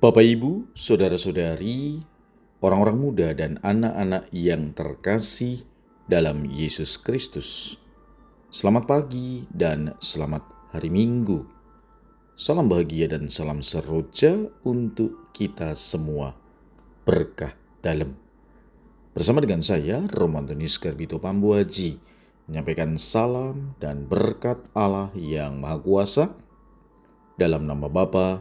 Bapak, Ibu, saudara-saudari, orang-orang muda, dan anak-anak yang terkasih dalam Yesus Kristus, selamat pagi dan selamat hari Minggu. Salam bahagia dan salam seroja untuk kita semua. Berkah dalam. Bersama dengan saya, Romantonis Garbito Pambuaji, menyampaikan salam dan berkat Allah yang Maha Kuasa dalam nama Bapa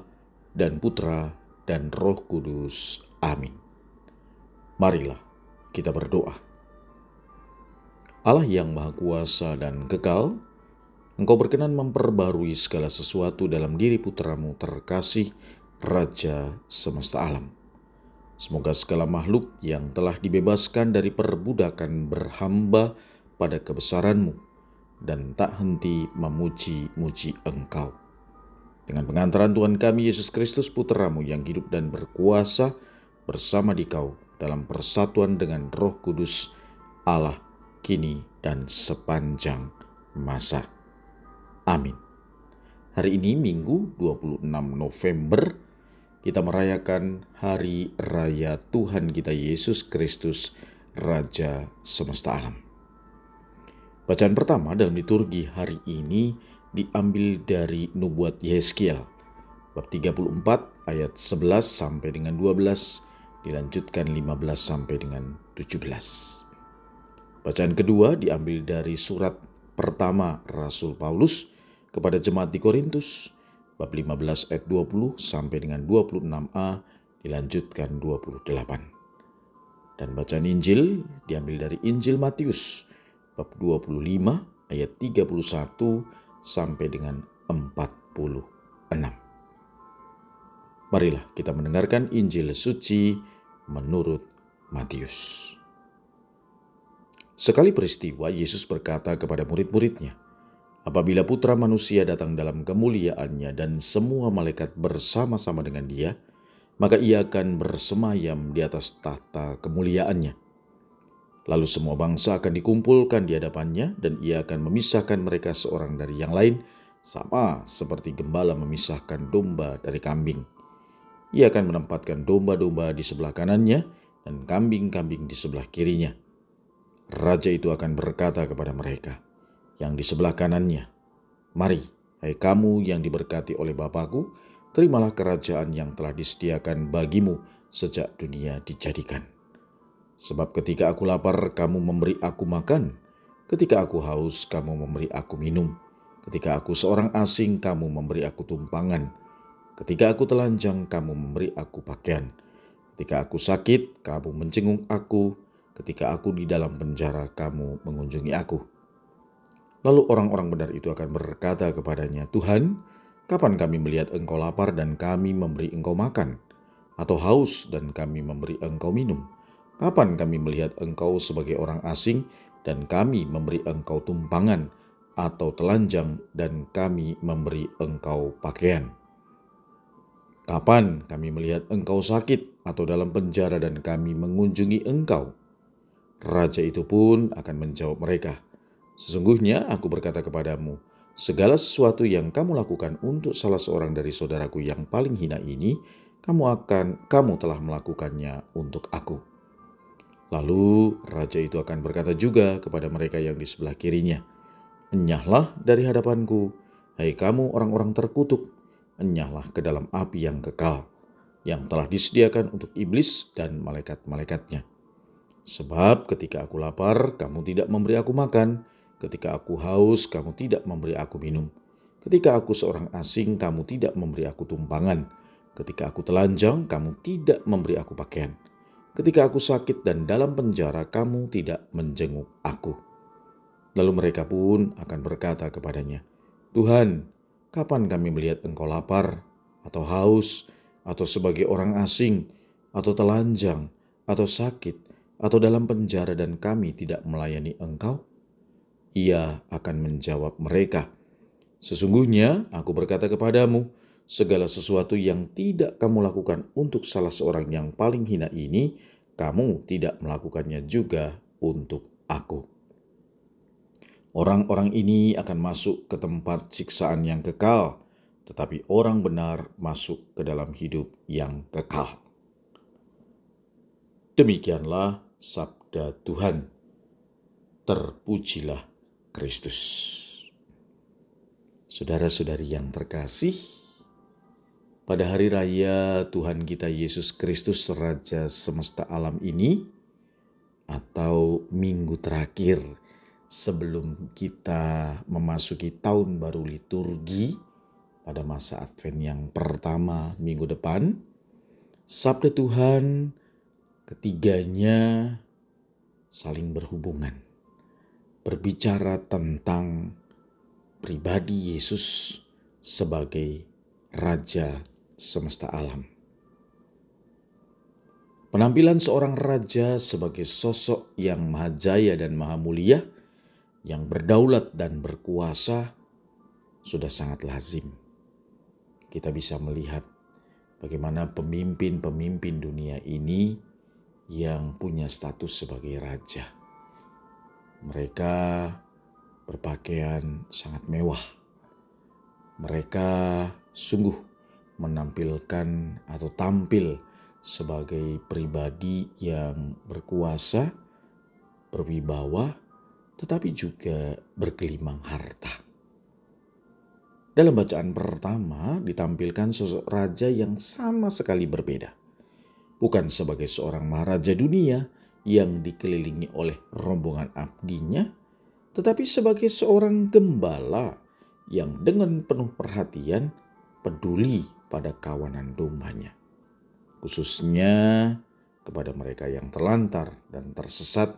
dan Putra dan Roh Kudus. Amin. Marilah kita berdoa. Allah yang Maha Kuasa dan kekal, Engkau berkenan memperbarui segala sesuatu dalam diri putramu terkasih, Raja semesta alam. Semoga segala makhluk yang telah dibebaskan dari perbudakan berhamba pada kebesaranmu dan tak henti memuji-muji engkau dengan pengantaran Tuhan kami Yesus Kristus Putramu yang hidup dan berkuasa bersama di kau dalam persatuan dengan roh kudus Allah kini dan sepanjang masa. Amin. Hari ini Minggu 26 November kita merayakan Hari Raya Tuhan kita Yesus Kristus Raja Semesta Alam. Bacaan pertama dalam liturgi hari ini diambil dari Nubuat Yeskiel bab 34 ayat 11 sampai dengan 12 dilanjutkan 15 sampai dengan 17. Bacaan kedua diambil dari surat pertama Rasul Paulus kepada jemaat di Korintus bab 15 ayat 20 sampai dengan 26a dilanjutkan 28. Dan bacaan Injil diambil dari Injil Matius bab 25 ayat 31 sampai dengan 46. Marilah kita mendengarkan Injil suci menurut Matius. Sekali peristiwa, Yesus berkata kepada murid-muridnya, Apabila putra manusia datang dalam kemuliaannya dan semua malaikat bersama-sama dengan dia, maka ia akan bersemayam di atas tahta kemuliaannya Lalu semua bangsa akan dikumpulkan di hadapannya dan ia akan memisahkan mereka seorang dari yang lain sama seperti gembala memisahkan domba dari kambing. Ia akan menempatkan domba-domba di sebelah kanannya dan kambing-kambing di sebelah kirinya. Raja itu akan berkata kepada mereka yang di sebelah kanannya, Mari, hai kamu yang diberkati oleh Bapakku, terimalah kerajaan yang telah disediakan bagimu sejak dunia dijadikan. Sebab ketika aku lapar, kamu memberi aku makan. Ketika aku haus, kamu memberi aku minum. Ketika aku seorang asing, kamu memberi aku tumpangan. Ketika aku telanjang, kamu memberi aku pakaian. Ketika aku sakit, kamu mencengung aku. Ketika aku di dalam penjara, kamu mengunjungi aku. Lalu orang-orang benar itu akan berkata kepadanya, Tuhan, kapan kami melihat engkau lapar dan kami memberi engkau makan? Atau haus dan kami memberi engkau minum? Kapan kami melihat engkau sebagai orang asing dan kami memberi engkau tumpangan atau telanjang dan kami memberi engkau pakaian? Kapan kami melihat engkau sakit atau dalam penjara dan kami mengunjungi engkau? Raja itu pun akan menjawab mereka, Sesungguhnya aku berkata kepadamu, segala sesuatu yang kamu lakukan untuk salah seorang dari saudaraku yang paling hina ini, kamu akan kamu telah melakukannya untuk aku. Lalu raja itu akan berkata juga kepada mereka yang di sebelah kirinya, Enyahlah dari hadapanku, hai kamu orang-orang terkutuk, enyahlah ke dalam api yang kekal, yang telah disediakan untuk iblis dan malaikat-malaikatnya. Sebab ketika aku lapar, kamu tidak memberi aku makan, ketika aku haus, kamu tidak memberi aku minum, ketika aku seorang asing, kamu tidak memberi aku tumpangan, ketika aku telanjang, kamu tidak memberi aku pakaian.' Ketika aku sakit dan dalam penjara, kamu tidak menjenguk aku. Lalu mereka pun akan berkata kepadanya, Tuhan, kapan kami melihat engkau lapar, atau haus, atau sebagai orang asing, atau telanjang, atau sakit, atau dalam penjara dan kami tidak melayani engkau? Ia akan menjawab mereka, Sesungguhnya aku berkata kepadamu, segala sesuatu yang tidak kamu lakukan untuk salah seorang yang paling hina ini, kamu tidak melakukannya juga untuk aku. Orang-orang ini akan masuk ke tempat siksaan yang kekal, tetapi orang benar masuk ke dalam hidup yang kekal. Demikianlah sabda Tuhan. Terpujilah Kristus. Saudara-saudari yang terkasih, pada hari raya Tuhan kita Yesus Kristus Raja semesta alam ini atau minggu terakhir sebelum kita memasuki tahun baru liturgi pada masa Advent yang pertama minggu depan, sabda Tuhan ketiganya saling berhubungan, berbicara tentang pribadi Yesus sebagai Raja semesta alam. Penampilan seorang raja sebagai sosok yang maha jaya dan maha mulia, yang berdaulat dan berkuasa, sudah sangat lazim. Kita bisa melihat bagaimana pemimpin-pemimpin dunia ini yang punya status sebagai raja. Mereka berpakaian sangat mewah. Mereka sungguh menampilkan atau tampil sebagai pribadi yang berkuasa, berwibawa, tetapi juga berkelimang harta. Dalam bacaan pertama ditampilkan sosok raja yang sama sekali berbeda. Bukan sebagai seorang maharaja dunia yang dikelilingi oleh rombongan abdinya, tetapi sebagai seorang gembala yang dengan penuh perhatian peduli pada kawanan dombanya, khususnya kepada mereka yang terlantar dan tersesat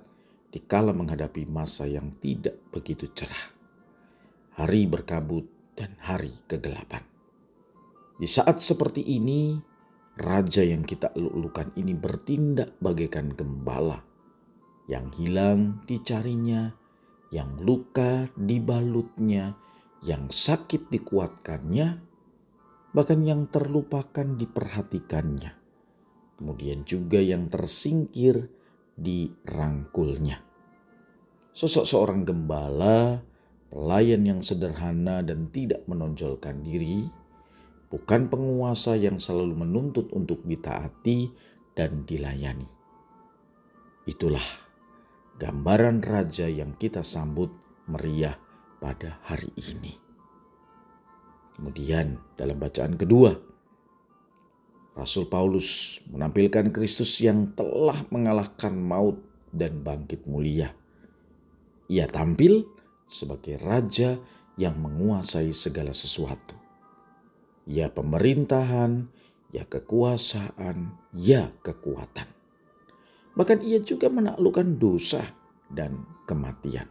di kala menghadapi masa yang tidak begitu cerah. Hari berkabut dan hari kegelapan. Di saat seperti ini, raja yang kita eluk ini bertindak bagaikan gembala yang hilang dicarinya, yang luka dibalutnya, yang sakit dikuatkannya, bahkan yang terlupakan diperhatikannya, kemudian juga yang tersingkir dirangkulnya. Sosok seorang gembala, pelayan yang sederhana dan tidak menonjolkan diri, bukan penguasa yang selalu menuntut untuk ditaati dan dilayani. Itulah gambaran raja yang kita sambut meriah pada hari ini. Kemudian dalam bacaan kedua, Rasul Paulus menampilkan Kristus yang telah mengalahkan maut dan bangkit mulia. Ia tampil sebagai raja yang menguasai segala sesuatu. Ya pemerintahan, ya kekuasaan, ya kekuatan. Bahkan ia juga menaklukkan dosa dan kematian.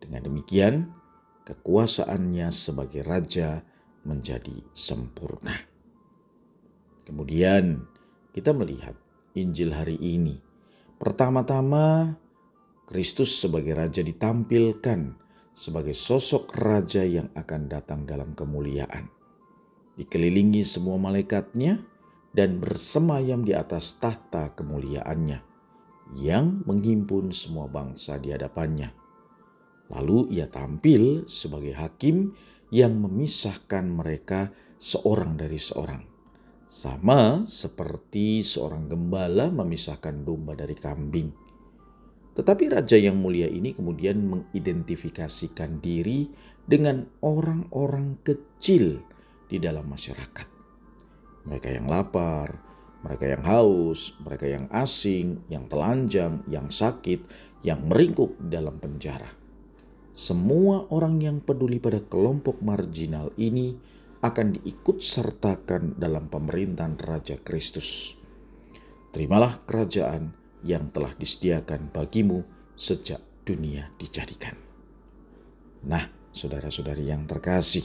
Dengan demikian, kekuasaannya sebagai raja menjadi sempurna. Kemudian kita melihat Injil hari ini. Pertama-tama Kristus sebagai raja ditampilkan sebagai sosok raja yang akan datang dalam kemuliaan. Dikelilingi semua malaikatnya dan bersemayam di atas tahta kemuliaannya yang menghimpun semua bangsa di hadapannya Lalu ia tampil sebagai hakim yang memisahkan mereka seorang dari seorang. Sama seperti seorang gembala memisahkan domba dari kambing. Tetapi raja yang mulia ini kemudian mengidentifikasikan diri dengan orang-orang kecil di dalam masyarakat. Mereka yang lapar, mereka yang haus, mereka yang asing, yang telanjang, yang sakit, yang meringkuk dalam penjara semua orang yang peduli pada kelompok marginal ini akan diikut sertakan dalam pemerintahan Raja Kristus. Terimalah kerajaan yang telah disediakan bagimu sejak dunia dijadikan. Nah, saudara-saudari yang terkasih,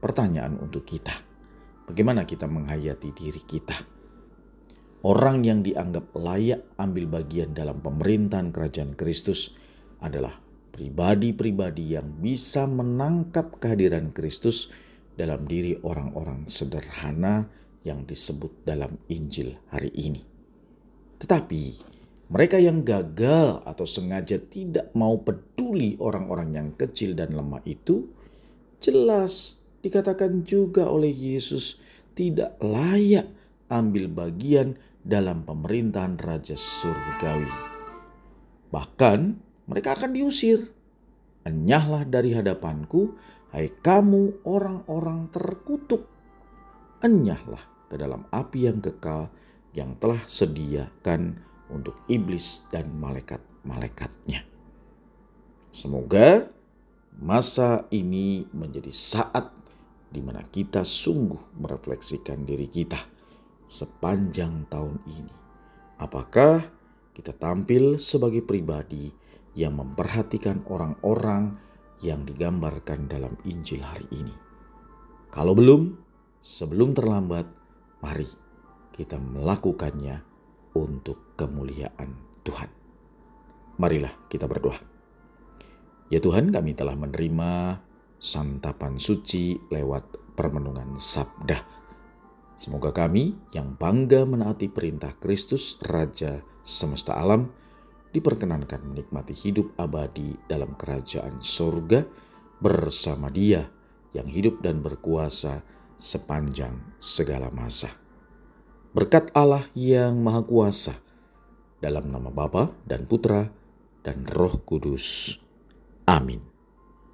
pertanyaan untuk kita: bagaimana kita menghayati diri kita? Orang yang dianggap layak ambil bagian dalam pemerintahan kerajaan Kristus adalah pribadi-pribadi yang bisa menangkap kehadiran Kristus dalam diri orang-orang sederhana yang disebut dalam Injil hari ini. Tetapi mereka yang gagal atau sengaja tidak mau peduli orang-orang yang kecil dan lemah itu jelas dikatakan juga oleh Yesus tidak layak ambil bagian dalam pemerintahan Raja Surgawi. Bahkan mereka akan diusir. Enyahlah dari hadapanku, hai kamu orang-orang terkutuk. Enyahlah ke dalam api yang kekal yang telah sediakan untuk iblis dan malaikat-malaikatnya. Semoga masa ini menjadi saat di mana kita sungguh merefleksikan diri kita sepanjang tahun ini. Apakah kita tampil sebagai pribadi yang memperhatikan orang-orang yang digambarkan dalam Injil hari ini? Kalau belum, sebelum terlambat, mari kita melakukannya untuk kemuliaan Tuhan. Marilah kita berdoa. Ya Tuhan, kami telah menerima santapan suci lewat permenungan sabda. Semoga kami yang bangga menaati perintah Kristus Raja semesta alam diperkenankan menikmati hidup abadi dalam kerajaan surga bersama dia yang hidup dan berkuasa sepanjang segala masa. Berkat Allah yang Maha Kuasa, dalam nama Bapa dan Putra dan Roh Kudus. Amin.